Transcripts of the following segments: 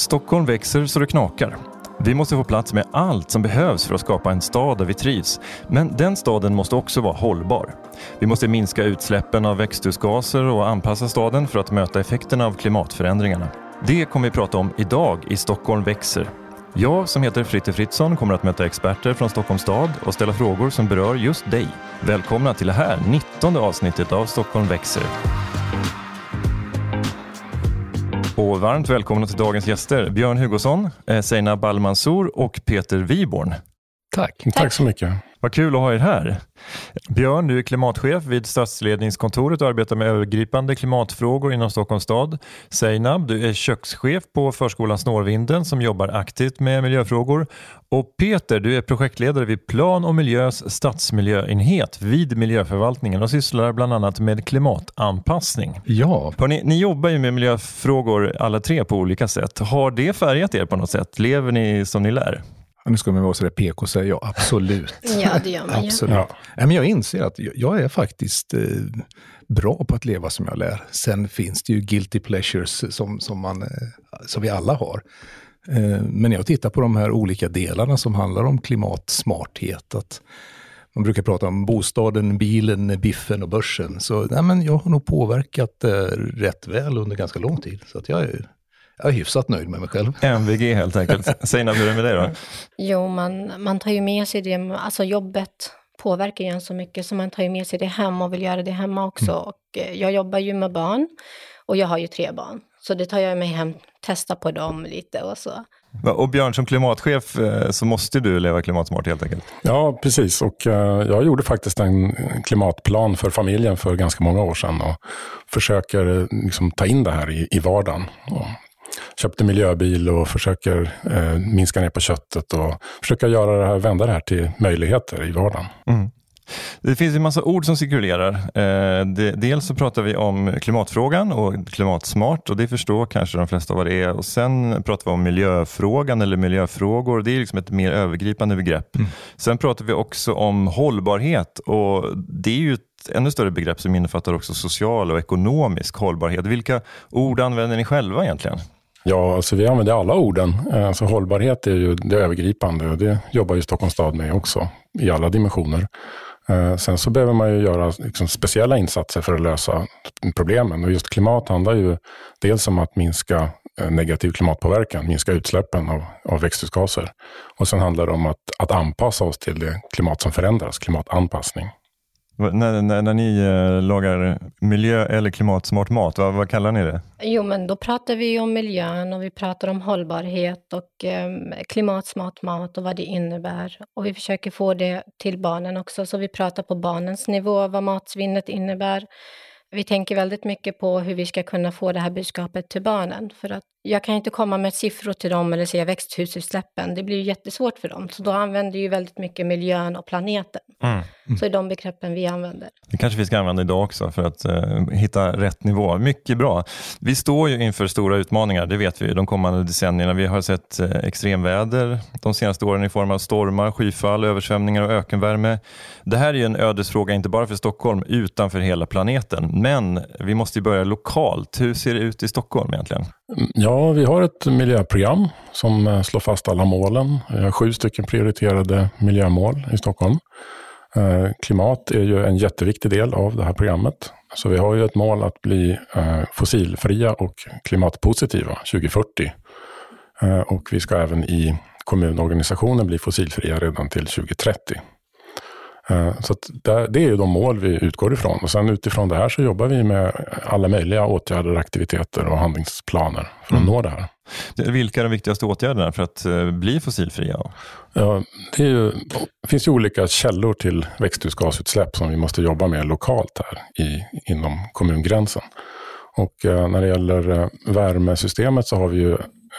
Stockholm växer så det knakar. Vi måste få plats med allt som behövs för att skapa en stad där vi trivs. Men den staden måste också vara hållbar. Vi måste minska utsläppen av växthusgaser och anpassa staden för att möta effekterna av klimatförändringarna. Det kommer vi prata om idag i Stockholm växer. Jag som heter Fritte Fritzson kommer att möta experter från Stockholms stad och ställa frågor som berör just dig. Välkomna till det här 19 avsnittet av Stockholm växer. Och varmt välkomna till dagens gäster Björn Hugosson, Seina eh, Ballmansour och Peter Wiborn. Tack. Tack. Tack så mycket. Vad kul att ha er här. Björn, du är klimatchef vid stadsledningskontoret och arbetar med övergripande klimatfrågor inom Stockholms stad. Seinab, du är kökschef på förskolan Snårvinden som jobbar aktivt med miljöfrågor. Och Peter, du är projektledare vid Plan och miljös stadsmiljöenhet vid miljöförvaltningen och sysslar bland annat med klimatanpassning. Ja. Ni, ni jobbar ju med miljöfrågor alla tre på olika sätt. Har det färgat er på något sätt? Lever ni som ni lär? Nu ska man vara sådär PK och säga ja, absolut. ja, det gör man absolut. Ja. Ja, men jag inser att jag är faktiskt eh, bra på att leva som jag lär. Sen finns det ju guilty pleasures som, som, man, eh, som vi alla har. Eh, men jag tittar på de här olika delarna som handlar om klimatsmarthet. Att man brukar prata om bostaden, bilen, biffen och börsen. Så nej, men jag har nog påverkat eh, rätt väl under ganska lång tid. Så att jag är jag är hyfsat nöjd med mig själv. MVG helt enkelt. Seina, hur är det med dig då? Jo, man, man tar ju med sig det, alltså jobbet påverkar ju en så mycket så man tar ju med sig det hem och vill göra det hemma också. Mm. Och eh, jag jobbar ju med barn och jag har ju tre barn. Så det tar jag med hem, testa på dem lite och så. Och Björn, som klimatchef eh, så måste du leva klimatsmart helt enkelt? Ja, precis. Och uh, jag gjorde faktiskt en klimatplan för familjen för ganska många år sedan och försöker liksom, ta in det här i, i vardagen. Och köpte miljöbil och försöker eh, minska ner på köttet och försöka göra det här, vända det här till möjligheter i vardagen. Mm. Det finns en massa ord som cirkulerar. Eh, dels så pratar vi om klimatfrågan och klimatsmart och det förstår kanske de flesta vad det är. Och Sen pratar vi om miljöfrågan eller miljöfrågor. Det är liksom ett mer övergripande begrepp. Mm. Sen pratar vi också om hållbarhet och det är ju ett ännu större begrepp som innefattar också social och ekonomisk hållbarhet. Vilka ord använder ni själva egentligen? Ja, alltså vi använder alla orden. Eh, alltså hållbarhet är ju det övergripande och det jobbar ju Stockholms stad med också i alla dimensioner. Eh, sen så behöver man ju göra liksom speciella insatser för att lösa problemen och just klimat handlar ju dels om att minska eh, negativ klimatpåverkan, minska utsläppen av, av växthusgaser. Och sen handlar det om att, att anpassa oss till det klimat som förändras, klimatanpassning. När, när, när ni eh, lagar miljö eller klimatsmart mat, vad, vad, kallar ni det? Jo, men då pratar vi om miljön och vi pratar om hållbarhet och eh, klimatsmart mat och vad det innebär. Och vi försöker få det till barnen också, så vi pratar på barnens nivå vad matsvinnet innebär. Vi tänker väldigt mycket på hur vi ska kunna få det här budskapet till barnen. För att jag kan inte komma med siffror till dem eller säga växthusutsläppen. Det blir ju jättesvårt för dem. Så då använder ju väldigt mycket miljön och planeten. Mm. Mm. Så är de begreppen vi använder. Det kanske vi ska använda idag också för att uh, hitta rätt nivå. Mycket bra. Vi står ju inför stora utmaningar, det vet vi, de kommande decennierna. Vi har sett uh, extremväder de senaste åren i form av stormar, skyfall, översvämningar och ökenvärme. Det här är ju en ödesfråga, inte bara för Stockholm, utan för hela planeten. Men vi måste ju börja lokalt. Hur ser det ut i Stockholm egentligen? Ja, vi har ett miljöprogram som eh, slår fast alla målen. Vi har sju stycken prioriterade miljömål i Stockholm. Eh, klimat är ju en jätteviktig del av det här programmet. Så vi har ju ett mål att bli eh, fossilfria och klimatpositiva 2040. Eh, och vi ska även i kommunorganisationen bli fossilfria redan till 2030. Eh, så det är ju de mål vi utgår ifrån. Och sen utifrån det här så jobbar vi med alla möjliga åtgärder, aktiviteter och handlingsplaner för att mm. nå det här. Vilka är de viktigaste åtgärderna för att eh, bli fossilfria? Ja, det, ju, det finns ju olika källor till växthusgasutsläpp som vi måste jobba med lokalt här i, inom kommungränsen. Och eh, när det gäller värmesystemet så har vi ju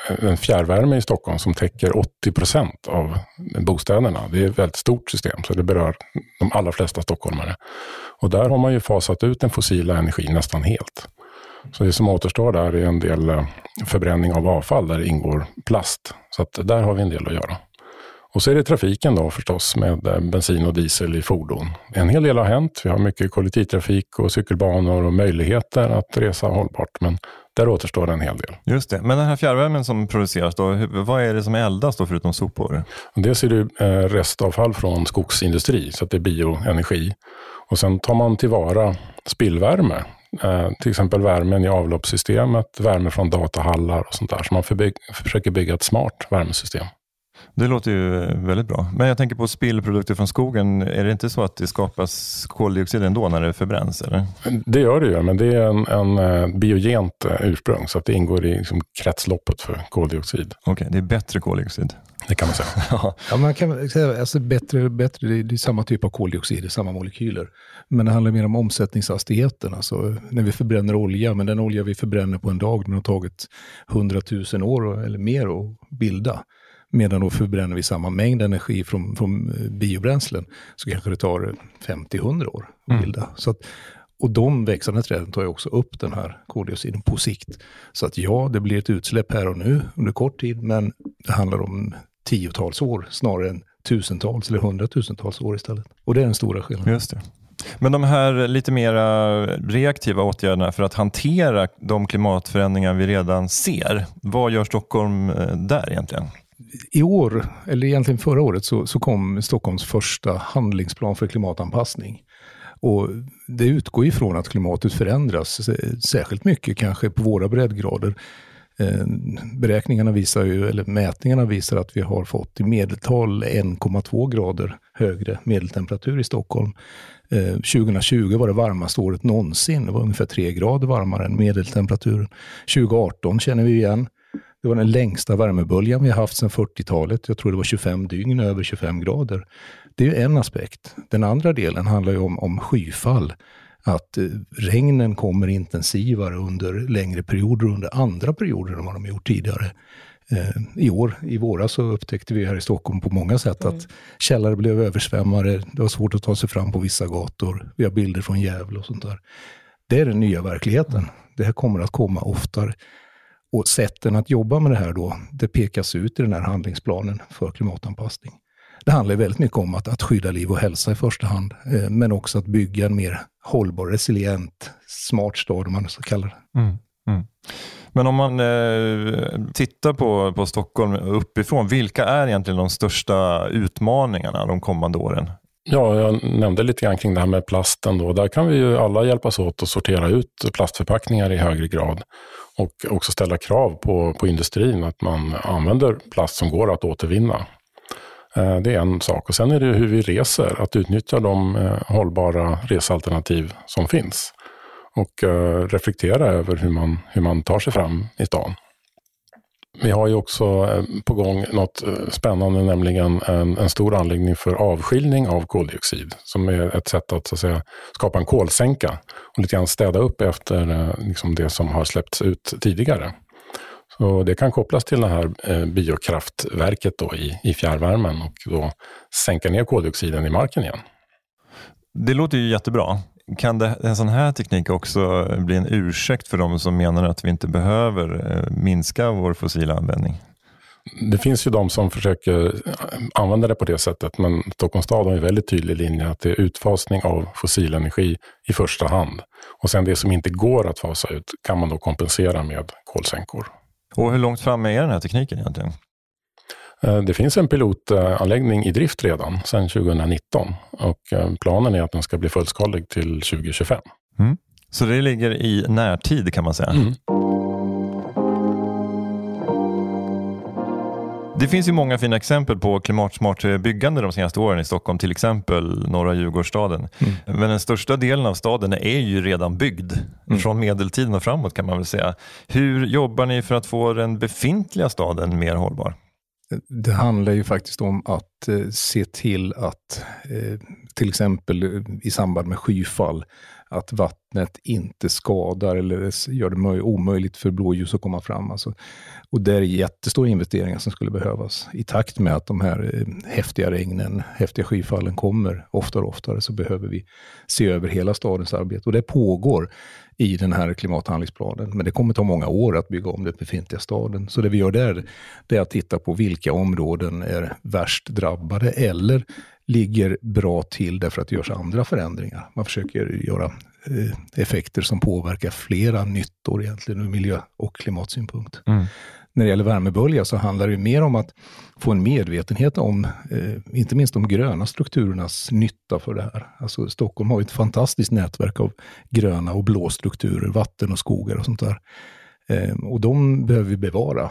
en fjärrvärme i Stockholm som täcker 80 procent av bostäderna. Det är ett väldigt stort system, så det berör de allra flesta stockholmare. Och där har man ju fasat ut den fossila energin nästan helt. Så det som återstår där är en del eh, förbränning av avfall där det ingår plast. Så att där har vi en del att göra. Och så är det trafiken då förstås med eh, bensin och diesel i fordon. En hel del har hänt. Vi har mycket kollektivtrafik och cykelbanor och möjligheter att resa hållbart. Men där återstår en hel del. Just det. Men den här fjärrvärmen som produceras, då, vad är det som eldas då förutom sopor? Dels är det eh, restavfall från skogsindustri, så att det är bioenergi. Och sen tar man tillvara spillvärme, eh, till exempel värmen i avloppssystemet, värme från datahallar och sånt där. Så man försöker bygga ett smart värmesystem. Det låter ju väldigt bra. Men jag tänker på spillprodukter från skogen. Är det inte så att det skapas koldioxid ändå när det förbränns? Eller? Det gör det ju, men det är en, en eh, biogent eh, ursprung så att det ingår i liksom kretsloppet för koldioxid. Okej, okay, det är bättre koldioxid? Det kan man säga. ja, man kan säga alltså bättre, bättre, det är samma typ av koldioxid, det är samma molekyler. Men det handlar mer om omsättningshastigheten. Alltså, när vi förbränner olja, men den olja vi förbränner på en dag, den har tagit 100 000 år eller mer att bilda. Medan då förbränner vi samma mängd energi från, från eh, biobränslen så kanske det tar 50-100 år att mm. bilda. Mm. Så att, och de växande träden tar ju också upp den här koldioxiden på sikt. Så att ja, det blir ett utsläpp här och nu under kort tid, men det handlar om tiotals år snarare än tusentals eller hundratusentals år istället. Och det är den stora skillnaden. Just det. Men de här lite mera reaktiva åtgärderna för att hantera de klimatförändringar vi redan ser, vad gör Stockholm eh, där egentligen? I år, eller egentligen förra året, så, så kom Stockholms första handlingsplan för klimatanpassning. Och det utgår ifrån att klimatet förändras, särskilt mycket kanske på våra breddgrader. Eh, beräkningarna visar ju, eller mätningarna visar att vi har fått i medeltal 1,2 grader högre medeltemperatur i Stockholm. Eh, 2020 var det varmaste året någonsin. Det var ungefär 3 grader varmare än medeltemperaturen. 2018 känner vi igen. Det var den längsta värmeböljan vi har haft sedan 40-talet. Jag tror det var 25 dygn över 25 grader. Det är en aspekt. Den andra delen handlar ju om, om skyfall. Att eh, regnen kommer intensivare under längre perioder, under andra perioder än vad de gjort tidigare. Eh, I år, i våras, så upptäckte vi här i Stockholm på många sätt mm. att källare blev översvämmade. Det var svårt att ta sig fram på vissa gator. Vi har bilder från Gävle och sånt där. Det är den nya verkligheten. Det här kommer att komma oftare. Och sätten att jobba med det här då, det pekas ut i den här handlingsplanen för klimatanpassning. Det handlar väldigt mycket om att, att skydda liv och hälsa i första hand, eh, men också att bygga en mer hållbar, resilient, smart stad om man så kallar det. Mm, mm. Men om man eh, tittar på, på Stockholm uppifrån, vilka är egentligen de största utmaningarna de kommande åren? Ja, jag nämnde lite grann kring det här med plasten. Då. Där kan vi ju alla hjälpas åt att sortera ut plastförpackningar i högre grad och också ställa krav på, på industrin att man använder plast som går att återvinna. Eh, det är en sak. Och sen är det hur vi reser, att utnyttja de eh, hållbara resalternativ som finns. Och eh, reflektera över hur man, hur man tar sig fram i stan. Vi har ju också eh, på gång något eh, spännande, nämligen en, en, stor anläggning för avskiljning av koldioxid, som är ett sätt att, så att säga, skapa en kolsänka och lite grann städa upp efter eh, liksom det som har släppts ut tidigare. Så det kan kopplas till det här biokraftverket då i, i fjärrvärmen och då sänka ner koldioxiden i marken igen. Det låter ju jättebra. Kan det, en sån här teknik också bli en ursäkt för de som menar att vi inte behöver eh, minska vår fossila användning? Det finns ju de som försöker eh, använda det på det sättet, men Stockholms stad har en väldigt tydlig linje att det är utfasning av fossil energi i första hand. Och sen det som inte går att fasa ut kan man då kompensera med kolsänkor. Och hur långt fram är den här tekniken egentligen? Eh, det finns en pilotanläggning i drift redan sedan 2019 och eh, planen är att den ska bli fullskalig till 2025. Mm. Så det ligger i närtid kan man säga? Mm. Det finns ju många fina exempel på klimatsmart byggande de senaste åren i Stockholm, till exempel norra Djurgårdsstaden. Mm. Men den största delen av staden är ju redan byggd, mm. från medeltiden och framåt kan man väl säga. Hur jobbar ni för att få den befintliga staden mer hållbar? Det handlar ju faktiskt om att eh, se till att eh, till exempel eh, i samband med skyfall, att vattnet inte skadar eller gör det omöjligt för blåljus att komma fram. Alltså, och det är jättestora investeringar som skulle behövas. I takt med att de här eh, häftiga regnen, häftiga skyfallen kommer oftare och oftare, så behöver vi se över hela stadens arbete. Och det pågår i den här klimathandlingsplanen. Men det kommer ta många år att bygga om den befintliga staden. Så det vi gör där, det är att titta på vilka områden är värst drabbade eller ligger bra till därför att det görs andra förändringar. Man försöker göra eh, effekter som påverkar flera nyttor egentligen ur miljö och klimatsynpunkt. Mm när det gäller värmebölja så handlar det mer om att få en medvetenhet om, eh, inte minst de gröna strukturernas nytta för det här. Alltså Stockholm har ett fantastiskt nätverk av gröna och blå strukturer, vatten och skogar och sånt där. Eh, och de behöver vi bevara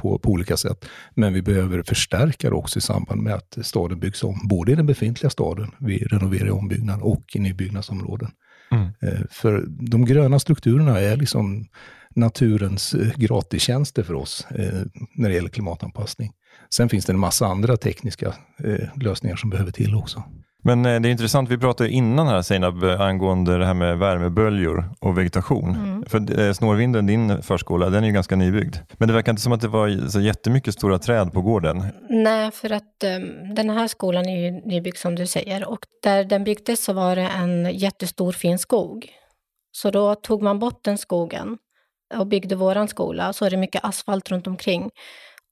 på, på olika sätt. Men vi behöver förstärka det också i samband med att staden byggs om, både i den befintliga staden, vid renovering och ombyggnad, och i nybyggnadsområden. Mm. Eh, för de gröna strukturerna är liksom naturens eh, gratistjänster för oss eh, när det gäller klimatanpassning. Sen finns det en massa andra tekniska eh, lösningar som behöver till också. Men det är intressant, vi pratade innan här Seinab angående det här med värmeböljor och vegetation. Mm. För Snårvinden, din förskola, den är ju ganska nybyggd. Men det verkar inte som att det var så jättemycket stora träd på gården. Nej, för att um, den här skolan är ju nybyggd som du säger och där den byggdes så var det en jättestor fin skog. Så då tog man bort den skogen och byggde våran skola så är det mycket asfalt runt omkring.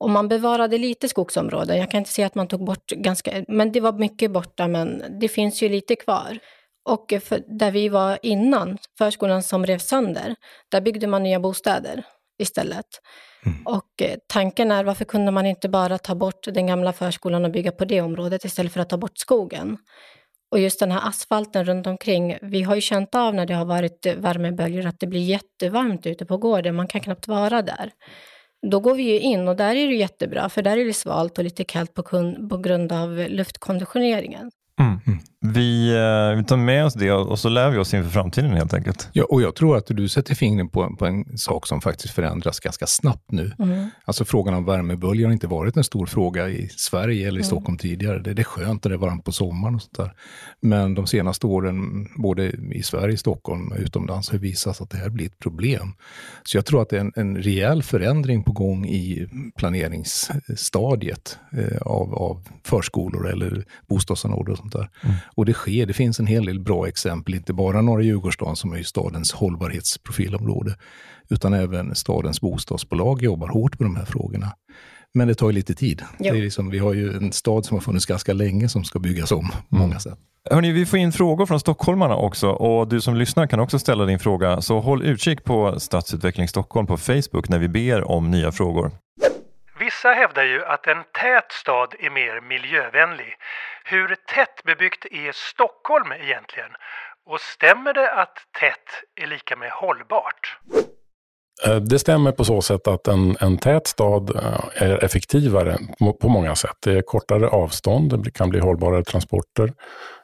Och man bevarade lite skogsområden. Jag kan inte säga att man tog bort ganska, men det var mycket borta, men det finns ju lite kvar. Och där vi var innan, förskolan som revs sönder, där byggde man nya bostäder istället. Mm. Och eh, tanken är, varför kunde man inte bara ta bort den gamla förskolan och bygga på det området istället för att ta bort skogen? Och just den här asfalten runt omkring, vi har ju känt av när det har varit värmeböljor att det blir jättevarmt ute på gården, man kan knappt vara där. Då går vi ju in och där är det jättebra, för där är det svalt och lite kallt på, på grund av luftkonditioneringen. Mm. mm. Vi, eh, vi tar med oss det och så lär vi oss inför framtiden helt enkelt. Ja, och jag tror att du sätter fingret på, på en sak som faktiskt förändras ganska snabbt nu. Mm. Alltså frågan om värmeböljor har inte varit en stor fråga i Sverige eller i mm. Stockholm tidigare. Det, det, är skönt när det är varmt på sommaren och sånt där. Men de senaste åren, både i Sverige, Stockholm och utomlands, har visat att det här blir ett problem. Så jag tror att det är en, en rejäl förändring på gång i planeringsstadiet eh, av, av förskolor eller bostadsområden och sånt där. Mm. Och det sker, det finns en hel del bra exempel, inte bara Norra Djurgårdsstaden som är stadens hållbarhetsprofilområde, utan även stadens bostadsbolag jobbar hårt med de här frågorna. Men det tar ju lite tid. Det är liksom, vi har ju en stad som har funnits ganska länge som ska byggas om på mm. många sätt. Hörrni, vi får in frågor från stockholmarna också och du som lyssnar kan också ställa din fråga. Så håll utkik på Stadsutveckling Stockholm på Facebook när vi ber om nya frågor. Vissa hävdar ju att en tät stad är mer miljövänlig. Hur tättbebyggt är Stockholm egentligen? Och stämmer det att tätt är lika med hållbart? Eh, det stämmer på så sätt att en, en tät stad eh, är effektivare på många sätt. Det är kortare avstånd, det kan bli hållbarare transporter,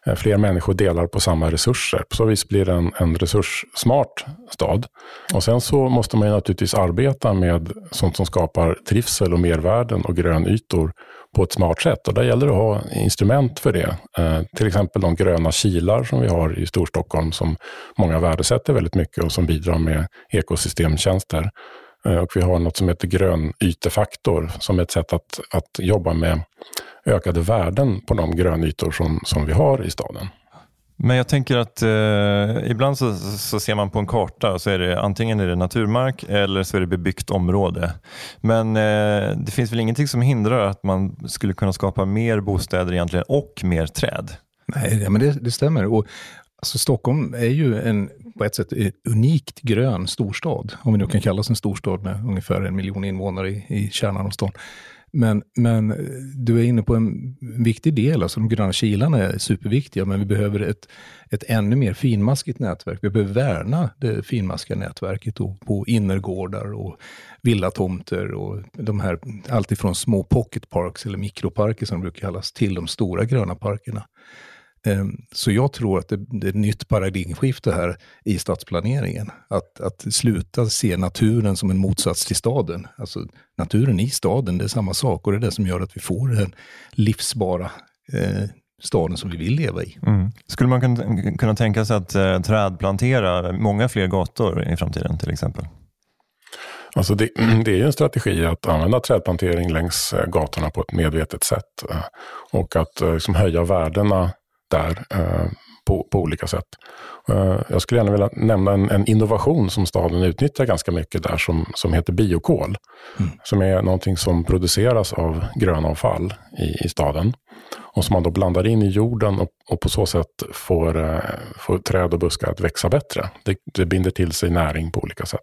eh, fler människor delar på samma resurser. På så vis blir det en, en resurssmart stad. Och sen så måste man naturligtvis arbeta med sånt som skapar trivsel och mervärden och grönytor på ett smart sätt. Och där gäller det att ha instrument för det. Eh, till exempel de gröna kilar som vi har i Storstockholm som många värdesätter väldigt mycket och som bidrar med ekosystemtjänster. Eh, och vi har något som heter grön ytefaktor som är ett sätt att, att jobba med ökade värden på de grönytor som, som vi har i staden. Men jag tänker att eh, ibland så, så, ser man på en karta och så är det antingen är det naturmark eller så är det bebyggt område. Men eh, det finns väl ingenting som hindrar att man skulle kunna skapa mer bostäder egentligen och mer träd? Nej, men det, det stämmer. Och, alltså, Stockholm är ju en, på ett sätt en unikt grön storstad, om vi nu kan kalla oss en storstad med ungefär en miljon invånare i, i kärnan av stan. Men, men du är inne på en viktig del, alltså de gröna kilarna är superviktiga, men vi behöver ett, ett ännu mer finmaskigt nätverk. Vi behöver värna det finmaskiga nätverket på innergårdar och villatomter och de här, alltifrån små pocket parks eller mikroparker som de brukar kallas, till de stora gröna parkerna. Ehm, så jag tror att det, det är ett nytt paradigmskifte här i stadsplaneringen. Att, att sluta se naturen som en motsats till staden. Alltså naturen i staden, det är samma sak och det är det som gör att vi får den livsbara eh, staden som vi vill leva i. Mm. Skulle man kunna, tänka sig att eh, trädplantera många fler gator i framtiden till exempel? Alltså det, det, är ju en strategi att använda trädplantering längs eh, gatorna på ett medvetet sätt. Eh, och att eh, liksom höja värdena där på, på olika sätt. Jag skulle gärna vilja nämna en, en, innovation som staden utnyttjar ganska mycket där som, som heter biokol. Mm. Som är någonting som produceras av grönavfall i, i staden. Och som man då blandar in i jorden och, och på så sätt får, får träd och buskar att växa bättre. Det, det binder till sig näring på olika sätt.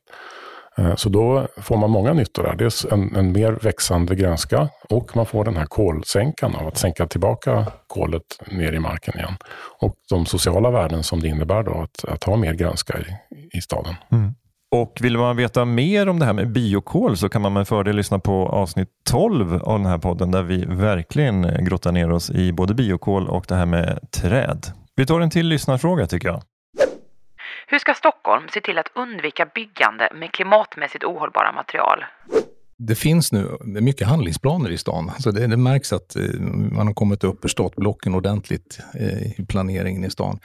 Eh, så då får man många nyttor där. Dels en, en, mer växande grönska och man får den här kolsänkan av att sänka tillbaka kolet ner i marken igen. Och de sociala värden som det innebär då att, att ha mer grönska i, i staden. Mm. Och vill man veta mer om det här med biokol så kan man med fördel lyssna på avsnitt 12 av den här podden där vi verkligen grottar ner oss i både biokol och det här med träd. Vi tar en till lyssnarfråga tycker jag. Hur ska Stockholm se till att undvika byggande med klimatmässigt ohållbara material? Det finns nu mycket handlingsplaner i stan. Alltså det, det märks att eh, man har kommit upp ur startblocken ordentligt eh, i planeringen i stan.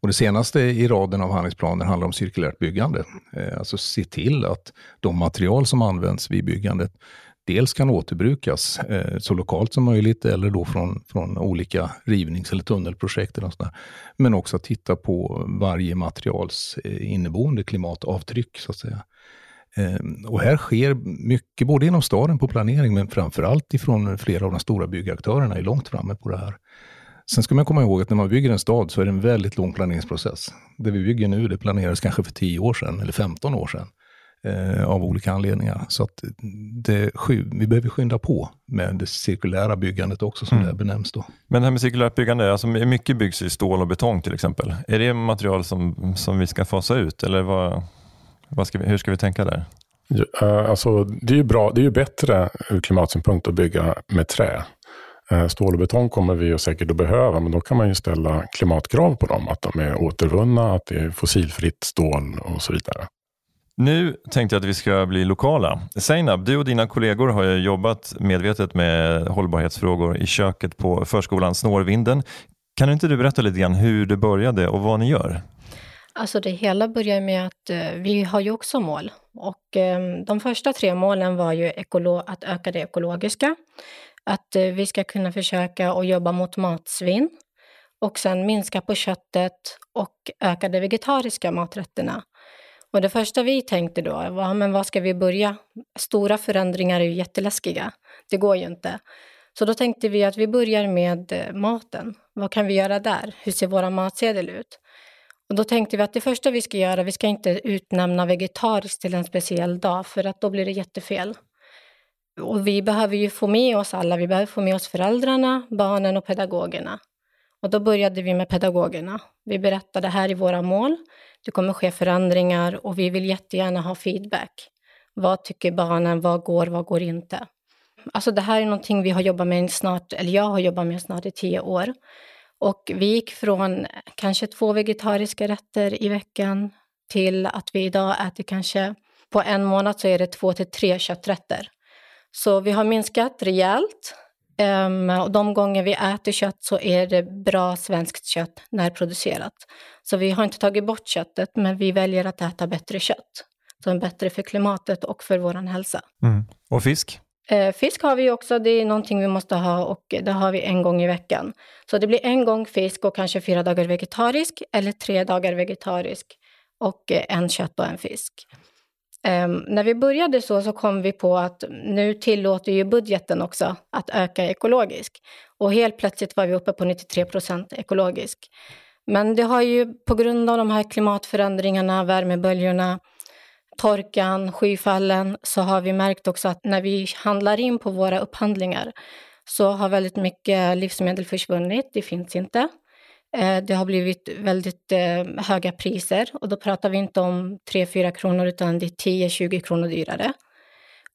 Och det senaste i raden av handlingsplaner handlar om cirkulärt byggande. Eh, alltså se till att de material som används vid byggandet dels kan återbrukas eh, så lokalt som möjligt eller då från, från olika rivnings eller tunnelprojekt. Eller sådär. Men också att titta på varje materials eh, inneboende klimatavtryck. så att säga. Eh, och här sker mycket, både inom staden på planering, men framförallt ifrån flera av de stora byggaktörerna är långt framme på det här. Sen ska man komma ihåg att när man bygger en stad så är det en väldigt lång planeringsprocess. Det vi bygger nu, det planerades kanske för 10 år sedan eller 15 år sedan eh, av olika anledningar. Så att det, vi behöver skynda på med det cirkulära byggandet också som mm. det benämns då. Men det här med cirkulärt byggande, alltså mycket byggs i stål och betong till exempel. Är det material som, som vi ska fasa ut eller vad, vad ska vi, hur ska vi tänka där? Ja, eh, alltså, det är ju bra, det är ju bättre ur klimatsynpunkt att bygga med trä. Eh, stål och betong kommer vi ju säkert att behöva, men då kan man ju ställa klimatkrav på dem. Att de är återvunna, att det är fossilfritt stål och så vidare. Nu tänkte jag att vi ska bli lokala. Seinab, du och dina kollegor har ju jobbat medvetet med hållbarhetsfrågor i köket på förskolan Snårvinden. Kan inte du berätta lite grann hur det började och vad ni gör? Alltså det hela börjar med att eh, vi har ju också mål. Och ehm, de första tre målen var ju att öka det ekologiska, att eh, vi ska kunna försöka att jobba mot matsvinn och sen minska på köttet och öka de vegetariska maträtterna. Och det första vi tänkte då var, men var ska vi börja? Stora förändringar är ju jätteläskiga. Det går ju inte. Så då tänkte vi att vi börjar med eh, maten. Vad kan vi göra där? Hur ser våra matsedel ut? Och då tänkte vi att det första vi ska göra, vi ska inte utnämna vegetariskt till en speciell dag, för att då blir det jättefel. Och vi behöver ju få med oss alla, vi behöver få med oss föräldrarna, barnen och pedagogerna. Och då började vi med pedagogerna. Vi berättade här i våra mål det kommer ske förändringar och vi vill jättegärna ha feedback. Vad tycker barnen? Vad går? Vad går inte? Alltså det här är någonting vi har jobbat med snart, eller jag har jobbat med snart i tio år. Och vi gick från kanske två vegetariska rätter i veckan till att vi idag äter kanske, på en månad så är det två till tre kötträtter. Så vi har minskat rejält Um, och de gånger vi äter kött så är det bra svenskt kött närproducerat. Så vi har inte tagit bort köttet, men vi väljer att äta bättre kött. Så är bättre för klimatet och för vår hälsa. Mm. Och fisk? Uh, fisk har vi också, det är någonting vi måste ha och det har vi en gång i veckan. Så det blir en gång fisk och kanske fyra dagar vegetarisk eller tre dagar vegetarisk och en kött och en fisk. Um, när vi började så, så kom vi på att nu tillåter ju budgeten också att öka ekologisk. Och helt plötsligt var vi uppe på 93 procent ekologisk. Men det har ju på grund av de här klimatförändringarna, värmeböljorna, torkan, skyfallen, så har vi märkt också att när vi handlar in på våra upphandlingar så har väldigt mycket livsmedel försvunnit, det finns inte. Eh, det har blivit väldigt eh, höga priser och då pratar vi inte om 3-4 kronor utan det är 10-20 kronor dyrare.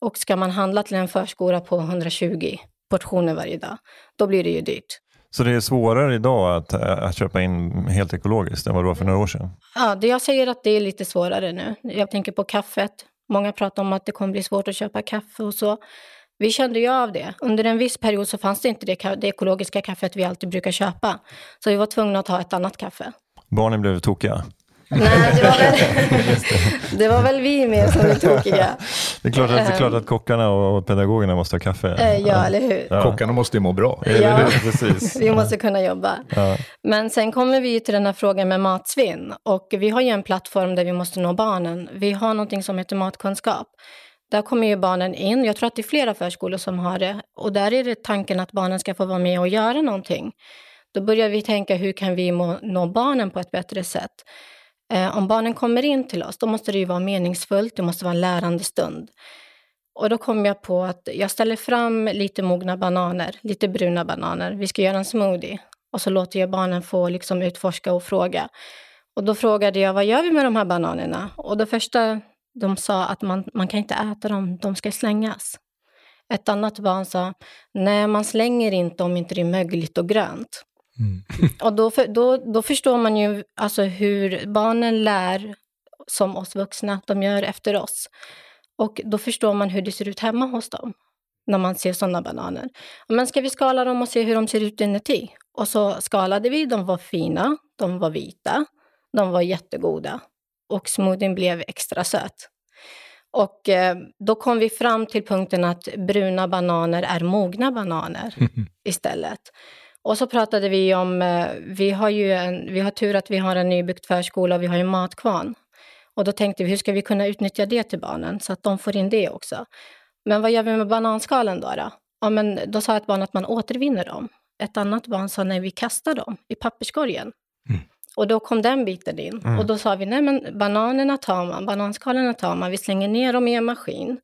Och ska man handla till en förskola på 120 portioner varje dag, då blir det ju dyrt. Så det är svårare idag att, att köpa in helt ekologiskt än vad det var för några år sedan? Ja, det jag säger att det är lite svårare nu. Jag tänker på kaffet. Många pratar om att det kommer bli svårt att köpa kaffe och så. Vi kände ju av det. Under en viss period så fanns det inte det, det ekologiska kaffet vi alltid brukar köpa. Så vi var tvungna att ha ett annat kaffe. Barnen blev tokiga? Nej, det var, väl, det var väl vi mer som blev tokiga. Det är klart att, det är klart att kockarna och pedagogerna måste ha kaffe. Eh, ja, eller hur? Ja. Kockarna måste ju må bra. Ja, precis. vi måste kunna jobba. Ja. Men sen kommer vi till den här frågan med matsvinn. Och vi har ju en plattform där vi måste nå barnen. Vi har någonting som heter matkunskap. Där kommer ju barnen in. Jag tror att det är flera förskolor som har det. Och där är det tanken att barnen ska få vara med och göra någonting. Då börjar vi tänka hur kan vi nå barnen på ett bättre sätt. Eh, om barnen kommer in till oss, då måste det ju vara meningsfullt, det måste vara en lärande stund. Och då kom jag på att jag ställer fram lite mogna bananer, lite bruna bananer. Vi ska göra en smoothie. Och så låter jag barnen få liksom utforska och fråga. Och då frågade jag, vad gör vi med de här bananerna? Och det första de sa att man, man kan inte äta dem, de ska slängas. Ett annat barn sa, nej man slänger inte om inte det är mögligt och grönt. Mm. Och då, då, då förstår man ju alltså hur barnen lär som oss vuxna, de gör efter oss. Och då förstår man hur det ser ut hemma hos dem när man ser sådana bananer. Men ska vi skala dem och se hur de ser ut inuti? Och så skalade vi, de var fina, de var vita, de var jättegoda och smoothien blev extra söt. Och eh, då kom vi fram till punkten att bruna bananer är mogna bananer istället. Och så pratade vi om, eh, vi har ju en, vi har tur att vi har en nybyggt förskola och vi har ju matkvarn. Och då tänkte vi, hur ska vi kunna utnyttja det till barnen så att de får in det också? Men vad gör vi med bananskalen då? Då, ja, men då sa ett barn att man återvinner dem. Ett annat barn sa, nej vi kastar dem i papperskorgen. Och då kom den biten in. Mm. Och då sa vi, nej men bananerna tar man, bananskalarna tar man, vi slänger ner dem i en maskin.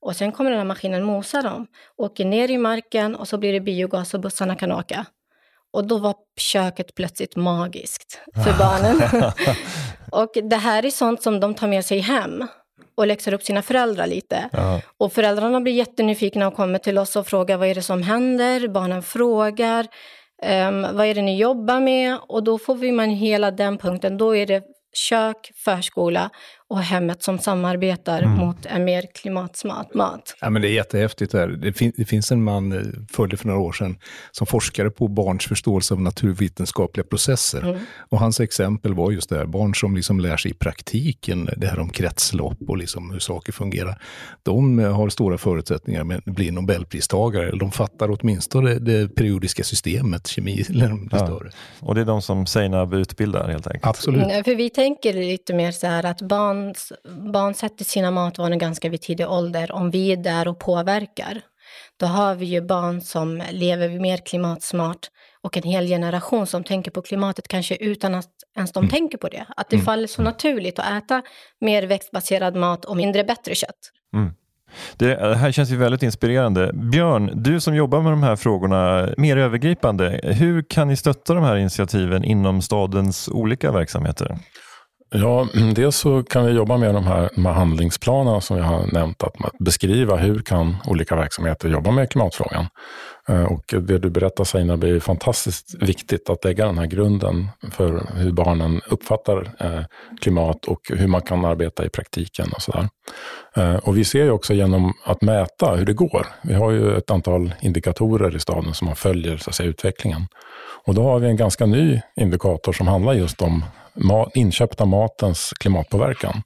Och sen kommer den här maskinen mosa dem, åker ner i marken och så blir det biogas och bussarna kan åka. Och då var köket plötsligt magiskt för barnen. och det här är sånt som de tar med sig hem och läxar upp sina föräldrar lite. Ja. Och föräldrarna blir jättenyfikna och kommer till oss och frågar vad är det som händer? Barnen frågar. Um, vad är det ni jobbar med? Och då får vi man hela den punkten. Då är det kök, förskola och hemmet som samarbetar mm. mot en mer klimatsmart mat. Ja, men det är jättehäftigt. Här. Det, fin det finns en man, eh, följde för några år sedan, som forskade på barns förståelse av naturvetenskapliga processer. Mm. Och hans exempel var just det här, barn som liksom lär sig i praktiken, det här om kretslopp och liksom hur saker fungerar. De eh, har stora förutsättningar att bli nobelpristagare, eller de fattar åtminstone det, det periodiska systemet, kemi eller de ja. större. Och det är de som Seinab utbildar helt enkelt? Absolut. Mm, för vi tänker lite mer så här att barn barns, barn sätter sina matvanor ganska vid tidig ålder. Om vi är där och påverkar, då har vi ju barn som lever mer klimatsmart och en hel generation som tänker på klimatet kanske utan att ens de mm. tänker på det. Att det mm. faller så naturligt att äta mer växtbaserad mat och mindre bättre kött. Mm. Det här känns ju väldigt inspirerande. Björn, du som jobbar med de här frågorna mer övergripande, hur kan ni stötta de här initiativen inom stadens olika verksamheter? Ja, dels så kan vi jobba med de här, de här handlingsplanerna som jag har nämnt, att, att beskriva hur kan olika verksamheter jobba med klimatfrågan. Eh, och det du berättar Seinab är fantastiskt viktigt att lägga den här grunden för hur barnen uppfattar eh, klimat och hur man kan arbeta i praktiken och sådär. Eh, och vi ser ju också genom att mäta hur det går. Vi har ju ett antal indikatorer i staden som man följer så att säga, utvecklingen. Och då har vi en ganska ny indikator som handlar just om inköpta matens klimatpåverkan.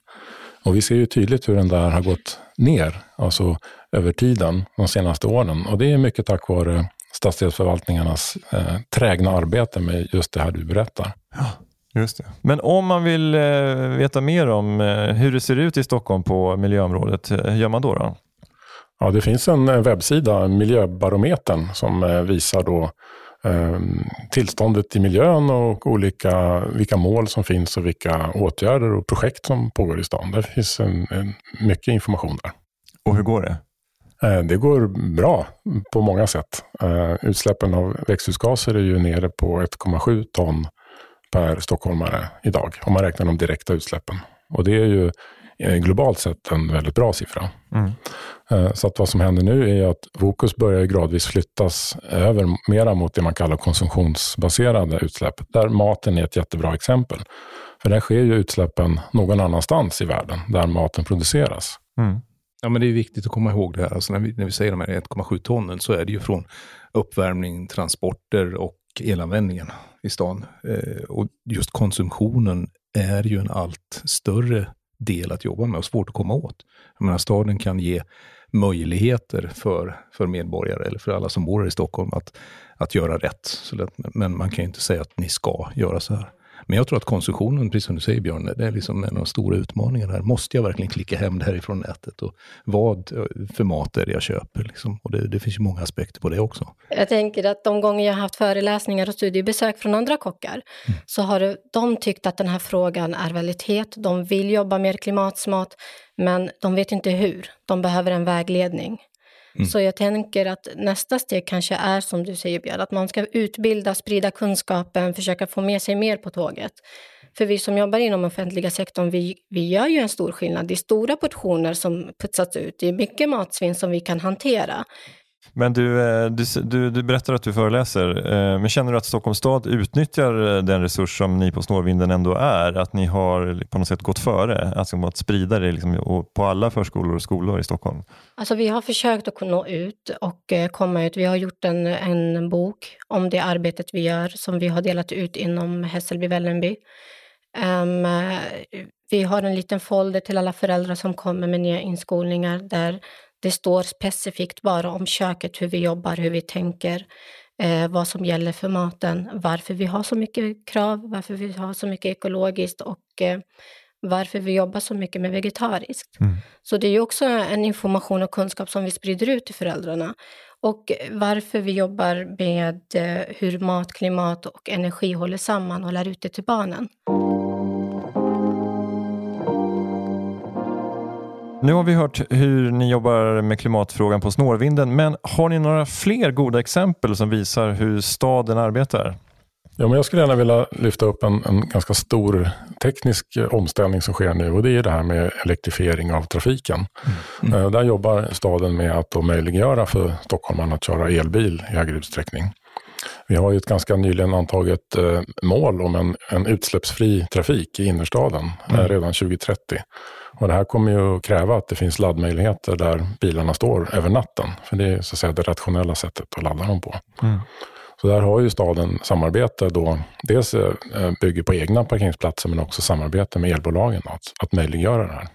Och vi ser ju tydligt hur den där har gått ner, alltså över tiden, de senaste åren. Och det är mycket tack vare stadsdelsförvaltningarnas eh, trägna arbete med just det här du berättar. Ja, just det. Men om man vill eh, veta mer om eh, hur det ser ut i Stockholm på miljöområdet, hur eh, gör man då? då? Ja, det finns en eh, webbsida, Miljöbarometern, som eh, visar då tillståndet i miljön och olika, vilka mål som finns och vilka åtgärder och projekt som pågår i stan. Det finns en, en mycket information där. Och hur går det? Ehm, det går bra på många sätt. Ehm, utsläppen av växthusgaser är ju nere på 1,7 ton per stockholmare idag, om man räknar de direkta utsläppen. Och det är ju eh, globalt sett en väldigt bra siffra. Mm. Eh, så att vad som händer nu är att fokus börjar gradvis flyttas över mera mot det man kallar konsumtionsbaserade utsläpp, där maten är ett jättebra exempel. För där sker ju utsläppen någon annanstans i världen, där maten produceras. Mm. Ja, men det är viktigt att komma ihåg det här. Alltså när, vi, när vi säger de här 1,7 tonnen så är det ju från uppvärmning, transporter och elanvändningen i stan. Eh, och just konsumtionen är ju en allt större del att jobba med och svårt att komma åt. Jag menar, staden kan ge möjligheter för, för medborgare eller för alla som bor i Stockholm att, att göra rätt. Så det, men man kan ju inte säga att ni ska göra så här. Men jag tror att konsumtionen, precis som du säger Björn, det är liksom en av de stora utmaningarna här. Måste jag verkligen klicka hem det här ifrån nätet? Och vad för mat är det jag köper? Liksom? Och det, det finns ju många aspekter på det också. Jag tänker att de gånger jag har haft föreläsningar och studiebesök från andra kockar mm. så har de tyckt att den här frågan är väldigt het. De vill jobba mer klimatsmart, men de vet inte hur. De behöver en vägledning. Mm. Så jag tänker att nästa steg kanske är som du säger Björn, att man ska utbilda, sprida kunskapen, försöka få med sig mer på tåget. För vi som jobbar inom offentliga sektorn, vi, vi gör ju en stor skillnad. Det är stora portioner som putsats ut, det är mycket matsvinn som vi kan hantera. Men du, eh, du, du, du, berättar att du föreläser, eh, men känner du att Stockholms stad utnyttjar eh, den resurs som ni på Snårvinden ändå är? Att ni har på något sätt gått före, alltså att sprida det liksom på alla förskolor och skolor i Stockholm? Alltså vi har försökt att nå ut och komma ut. Vi har gjort en, en bok om det arbetet vi gör som vi har delat ut inom Hässelby Vällingby. Um, vi har en liten folder till alla föräldrar som kommer med nya inskolningar där det står specifikt bara om köket, hur vi jobbar, hur vi tänker, eh, vad som gäller för maten, varför vi har så mycket krav, varför vi har så mycket ekologiskt och eh, varför vi jobbar så mycket med vegetariskt. Mm. Så det är också en information och kunskap som vi sprider ut till föräldrarna. Och varför vi jobbar med eh, hur mat, klimat och energi håller samman och lär ut det till barnen. Nu har vi hört hur ni jobbar med klimatfrågan på Snårvinden, men har ni några fler goda exempel som visar hur staden arbetar? Ja, men jag skulle gärna vilja lyfta upp en, en ganska stor teknisk omställning som sker nu och det är det här med elektrifiering av trafiken. Mm. Mm. Där jobbar staden med att möjliggöra för stockholmarna att köra elbil i högre utsträckning. Vi har ju ett ganska nyligen antaget eh, mål om en, en utsläppsfri trafik i innerstaden mm. Eh, redan 2030. Och det här kommer ju att kräva att det finns laddmöjligheter där bilarna står över natten. För det är så att säga det rationella sättet att ladda dem på. Mm. Så där har ju staden samarbete då, dels eh, bygger på egna parkeringsplatser men också samarbete med elbolagen att, att möjliggöra det här.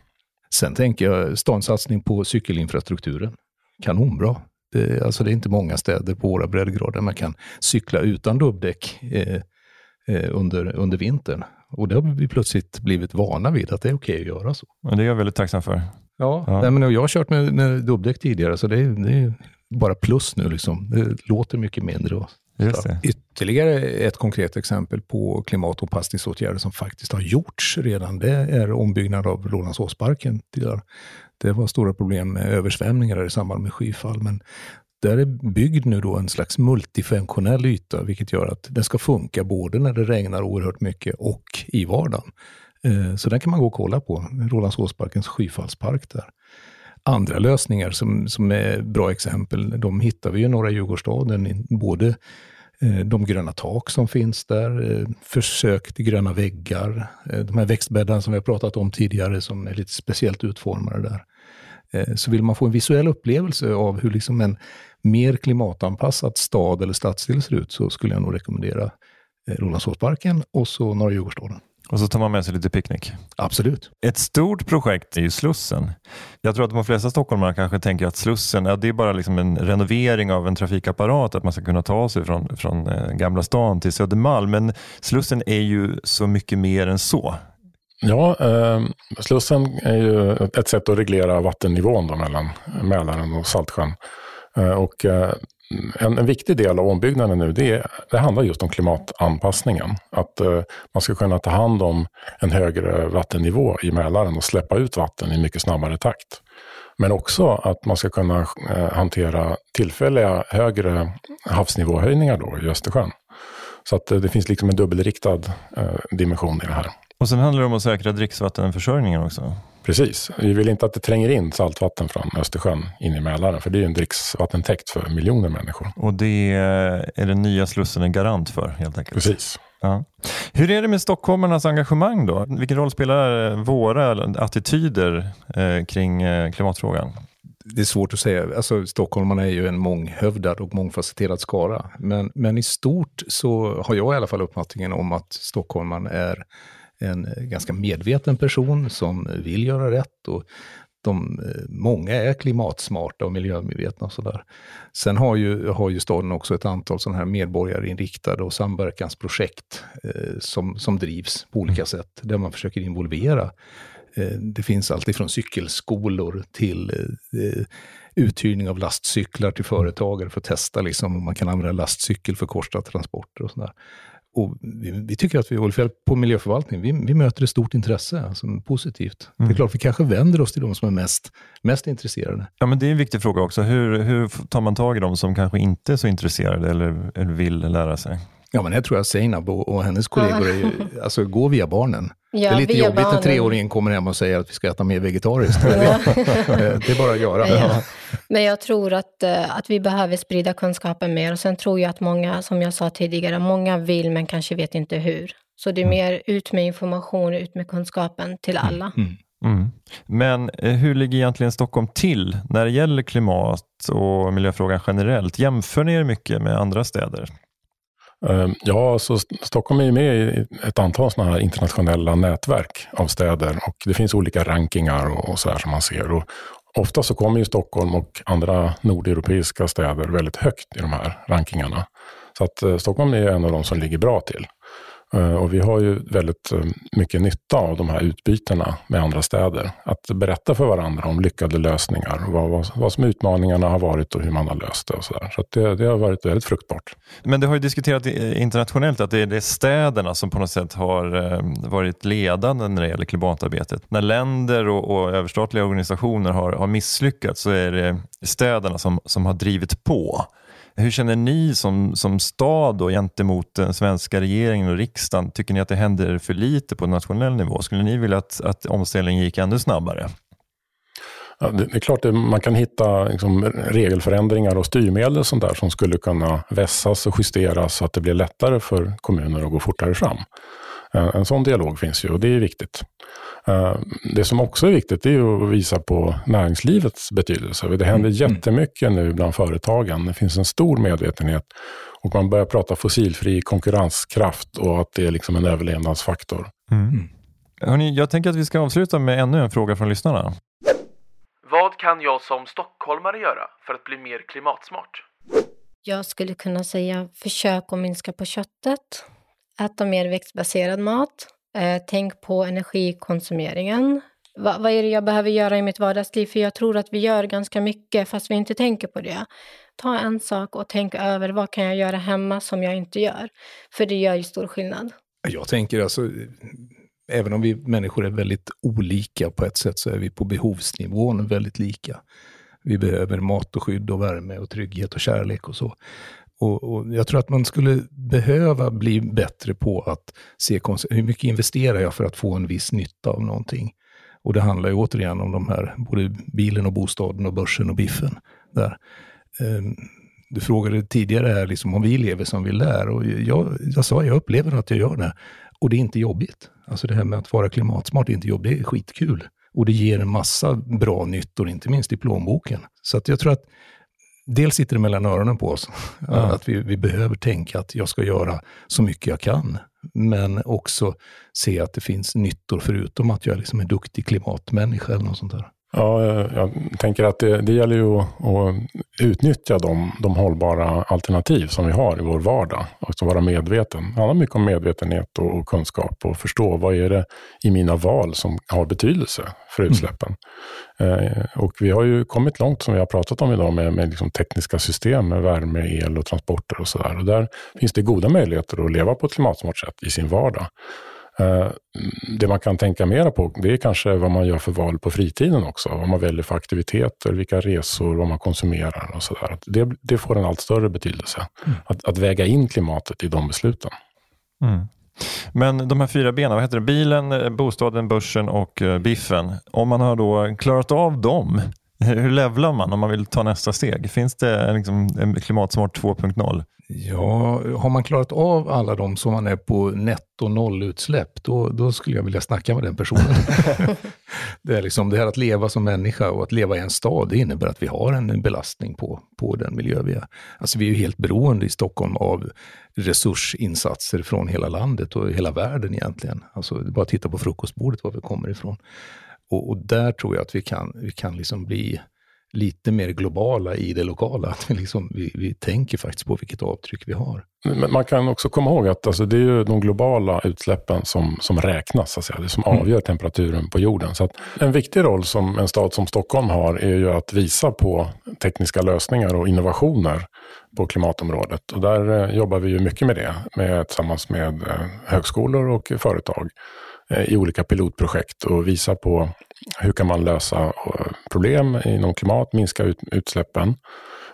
Sen tänker jag stadens satsning på cykelinfrastrukturen. Kanonbra. Det, alltså det är inte många städer på våra breddgrader man kan cykla utan dubbdäck eh, eh, under, under vintern. Och det har vi plötsligt blivit vana vid, att det är okej okay att göra så. Och det är jag väldigt tacksam för. Ja, ja. Nej, men jag har kört med, med dubbdäck tidigare, så det är, det är bara plus nu. Liksom. Det låter mycket mindre. Och, Ytterligare ett konkret exempel på klimatanpassningsåtgärder som faktiskt har gjorts redan, det är ombyggnad av Rålambshovsparken. Det var stora problem med översvämningar i samband med skyfall, men där är byggd nu då en slags multifunktionell yta, vilket gör att den ska funka både när det regnar oerhört mycket och i vardagen. Eh, så den kan man gå och kolla på, Rålambshovsparkens skyfallspark där. Andra lösningar som, som är bra exempel, de hittar vi i norra Djurgårdsstaden, både eh, de gröna tak som finns där, eh, försök till gröna väggar, eh, de här växtbäddarna som vi har pratat om tidigare som är lite speciellt utformade där. Så vill man få en visuell upplevelse av hur liksom en mer klimatanpassad stad eller stadsdel ser ut så skulle jag nog rekommendera Rålambshovsparken och så Norra Djurgårdsstaden. Och så tar man med sig lite picknick. Absolut. Ett stort projekt är ju Slussen. Jag tror att de flesta stockholmare kanske tänker att Slussen ja, det är bara liksom en renovering av en trafikapparat, att man ska kunna ta sig från, från eh, Gamla stan till Södermalm. Men Slussen är ju så mycket mer än så. Ja, eh, Slussen är ju ett sätt att reglera vattennivån mellan Mälaren och Saltsjön. Eh, och eh, en, en, viktig del av ombyggnaden nu, det, det handlar just om klimatanpassningen. Att eh, man ska kunna ta hand om en högre vattennivå i Mälaren och släppa ut vatten i mycket snabbare takt. Men också att man ska kunna eh, hantera tillfälliga högre havsnivåhöjningar då i Östersjön. Så att det finns liksom en dubbelriktad dimension i det här. Och sen handlar det om att säkra dricksvattenförsörjningen också Precis. Vi vill inte att det tränger in saltvatten från Östersjön in i Mälaren, för det är ju en dricksvattentäkt för miljoner människor. Och det är den nya Slussen en garant för helt enkelt? Precis. Ja. Hur är det med stockholmarnas engagemang då? Vilken roll spelar våra attityder eh, kring eh, klimatfrågan? det är svårt att säga. Alltså, stockholmarna är ju en månghövdad och mångfacetterad skara. Men, men i stort så har jag i alla fall uppfattningen om att stockholman är en ganska medveten person som vill göra rätt. Och de, många är klimatsmarta och miljömedvetna och sådär. Sen har ju, har ju staden också ett antal sådana här medborgarinriktade och samverkansprojekt eh, som, som drivs på olika mm. sätt, där man försöker involvera Eh, det finns allt ifrån cykelskolor till eh, uthyrning av lastcyklar till företagare för att testa liksom, om man kan använda lastcykel för korsade transporter och sådär. Och vi, vi, tycker att vi på miljöförvaltning, vi, vi möter ett stort intresse, alltså positivt. Mm. Det är mm. klart, vi kanske vänder oss till de som är mest, mest intresserade. Ja, men det är en viktig fråga också. Hur, hur tar man tag i de som kanske inte är så intresserade eller, eller vill lära sig? Ja, men här tror jag Seinab och, och hennes kollegor är alltså gå via barnen. Ja, det är lite jobbigt barnen. när treåringen kommer hem och säger att vi ska äta mer vegetariskt. Ja. det är bara att göra. Ja. Men jag tror att, eh, att vi behöver sprida kunskapen mer. Och sen tror jag att många, som jag sa tidigare, många vill men kanske vet inte hur. Så det är mm. mer ut med information, ut med kunskapen till mm. alla. Mm. Mm. Men eh, hur ligger egentligen Stockholm till när det gäller klimat och miljöfrågan generellt? Jämför ni er mycket med andra städer? Ehm, ja, så Stockholm är med i ett antal sådana här internationella nätverk av städer och det finns olika rankingar och så här som man ser. Och ofta så kommer ju Stockholm och andra nordeuropeiska städer väldigt högt i de här rankingarna. Så att eh, Stockholm är en av de som ligger bra till. Eh, och vi har ju väldigt eh, mycket nytta av de här utbytena med andra städer. Att berätta för varandra om lyckade lösningar, vad, vad, vad som utmaningarna har varit och hur man har löst det. Och så där. så det, det, har varit väldigt fruktbart. Men det har ju diskuterats internationellt att det är, det städerna som på något sätt har eh, varit ledande när det gäller klimatarbetet. När länder och, och överstatliga organisationer har, har misslyckats så är det städerna som, som har drivit på. Hur känner ni som, som stad då, gentemot den svenska regeringen och riksdagen? Tycker ni att det händer för lite på nationell nivå? Skulle ni vilja att, att omställningen gick ännu snabbare? Ja, det, är klart att man kan hitta liksom, regelförändringar och styrmedel och sånt där som skulle kunna vässas och justeras så att det blir lättare för kommuner att gå fortare fram. En, en sån dialog finns ju och det är viktigt. Eh, det som också är viktigt är att visa på näringslivets betydelse. Det händer mm. jättemycket nu bland företagen. Det finns en stor medvetenhet och man börjar prata fossilfri konkurrenskraft och att det är liksom en överlevnadsfaktor. Mm. mm. Hörrni, jag tänker att vi ska avsluta med ännu en fråga från lyssnarna. Vad kan jag som stockholmare göra för att bli mer klimatsmart? Jag skulle kunna säga försök att minska på köttet, äta mer växtbaserad mat, Eh, tänk på energikonsumeringen. Va, vad är det jag behöver göra i mitt vardagsliv? För jag tror att vi gör ganska mycket fast vi inte tänker på det. Ta en sak och tänk över vad kan jag göra hemma som jag inte gör? För det gör ju stor skillnad. Jag tänker alltså, även om vi människor är väldigt olika på ett sätt så är vi på behovsnivån väldigt lika. Vi behöver mat och skydd och värme och trygghet och kärlek och så. Och, och, jag tror att man skulle behöva bli bättre på att se hur mycket investerar jag för att få en viss nytta av någonting. Och det handlar ju återigen om de här, både bilen och bostaden och börsen och biffen. Där. Ehm, du frågade tidigare här liksom om vi lever som vi lär och jag, jag sa jag upplever att jag gör det. Och det är inte jobbigt. Alltså det här med att vara klimatsmart är inte jobbigt, det är skitkul. Och det ger en massa bra nyttor, inte minst i plånboken. Så att jag tror att dels sitter det mellan öronen på oss. Ja. Att vi, vi behöver tänka att jag ska göra så mycket jag kan. Men också se att det finns nyttor förutom att jag liksom är duktig klimatmänniska eller något sånt där. Ja, jag tänker att det, det gäller ju att, att utnyttja de, de, hållbara alternativ som vi har i vår vardag. Och vara medveten. Det handlar mycket om medvetenhet och, och, kunskap och förstå vad är det i mina val som har betydelse för mm. utsläppen. Mm. Eh, och vi har ju kommit långt, som vi har pratat om idag, med, med liksom tekniska system med värme, el och transporter och sådär. Och där finns det goda möjligheter att leva på ett klimatsmart sätt i sin vardag. Eh, det man kan tänka mera på, det är kanske vad man gör för val på fritiden också. Vad man väljer för aktiviteter, vilka resor, vad man konsumerar och sådär. Det, det får en allt större betydelse. Mm. Att, att, väga in klimatet i de besluten. Mm. Men de här fyra benen, vad heter det? Bilen, eh, bostaden, börsen och eh, biffen. Om man har då klarat av dem, hur levlar man om man vill ta nästa steg? Finns det liksom en klimatsmart 2.0? Ja, har man klarat av alla de som man är på netto nollutsläpp, då, då skulle jag vilja snacka med den personen. det, är liksom, det här att leva som människa och att leva i en stad, det innebär att vi har en belastning på, på den miljö vi är. Alltså vi är ju helt beroende i Stockholm av resursinsatser från hela landet och hela världen egentligen. Alltså bara titta på frukostbordet, var vi kommer ifrån. Och, och där tror jag att vi kan, vi kan liksom bli lite mer globala i det lokala. Att vi, liksom, vi, vi tänker faktiskt på vilket avtryck vi har. Men man kan också komma ihåg att alltså, det är ju de globala utsläppen som, som räknas, så att säga. det som mm. avgör temperaturen på jorden. Så en viktig roll som en stad som Stockholm har är ju att visa på tekniska lösningar och innovationer på klimatområdet. Och där eh, jobbar vi ju mycket med det, med, tillsammans med eh, högskolor och företag Eh, i olika pilotprojekt och visa på hur kan man lösa eh, problem inom klimat, minska ut, utsläppen.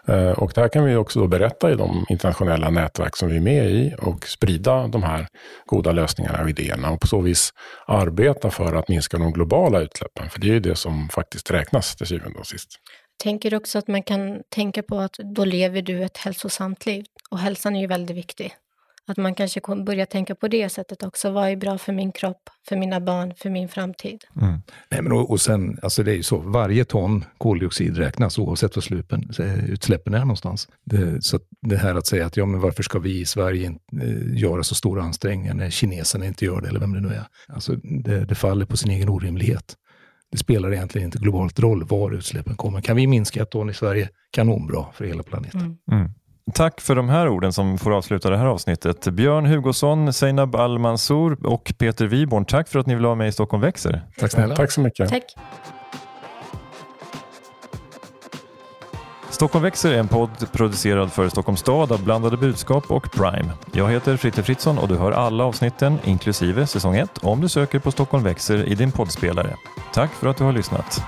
Eh, och det här kan vi också då berätta i de internationella nätverk som vi är med i och sprida de här goda lösningarna och idéerna och på så vis arbeta för att minska de globala utsläppen. För det är ju det som faktiskt räknas till syvende och sist. Tänker också att man kan tänka på att då lever du ett hälsosamt liv och hälsan är ju väldigt viktig. Att man kanske börjar tänka på det sättet också. Vad är bra för min kropp, för mina barn, för min framtid? Mm. Nej, men och, och, sen, alltså det är ju så, varje ton koldioxid räknas oavsett var slupen, utsläppen är någonstans. Det, så det här att säga att ja, men varför ska vi i Sverige inte eh, göra så stora ansträngningar när kineserna inte gör det, eller vem det nu är. Alltså det, det faller på sin egen orimlighet. Det spelar egentligen inte globalt roll var utsläppen kommer. Kan vi minska ett ton i Sverige, kanonbra för hela planeten. Mm. Mm. Tack för de här orden som får avsluta det här avsnittet. Björn Hugosson, Seinab Al-Mansour och Peter Wiborn, tack för att ni vill vara med i Stockholm växer. Tack snälla. Tack så mycket. Tack. Stockholm växer är en podd producerad för Stockholms stad av Blandade budskap och Prime. Jag heter Fritte Fritzson och du hör alla avsnitten, inklusive säsong 1, om du söker på Stockholm växer i din poddspelare. Tack för att du har lyssnat.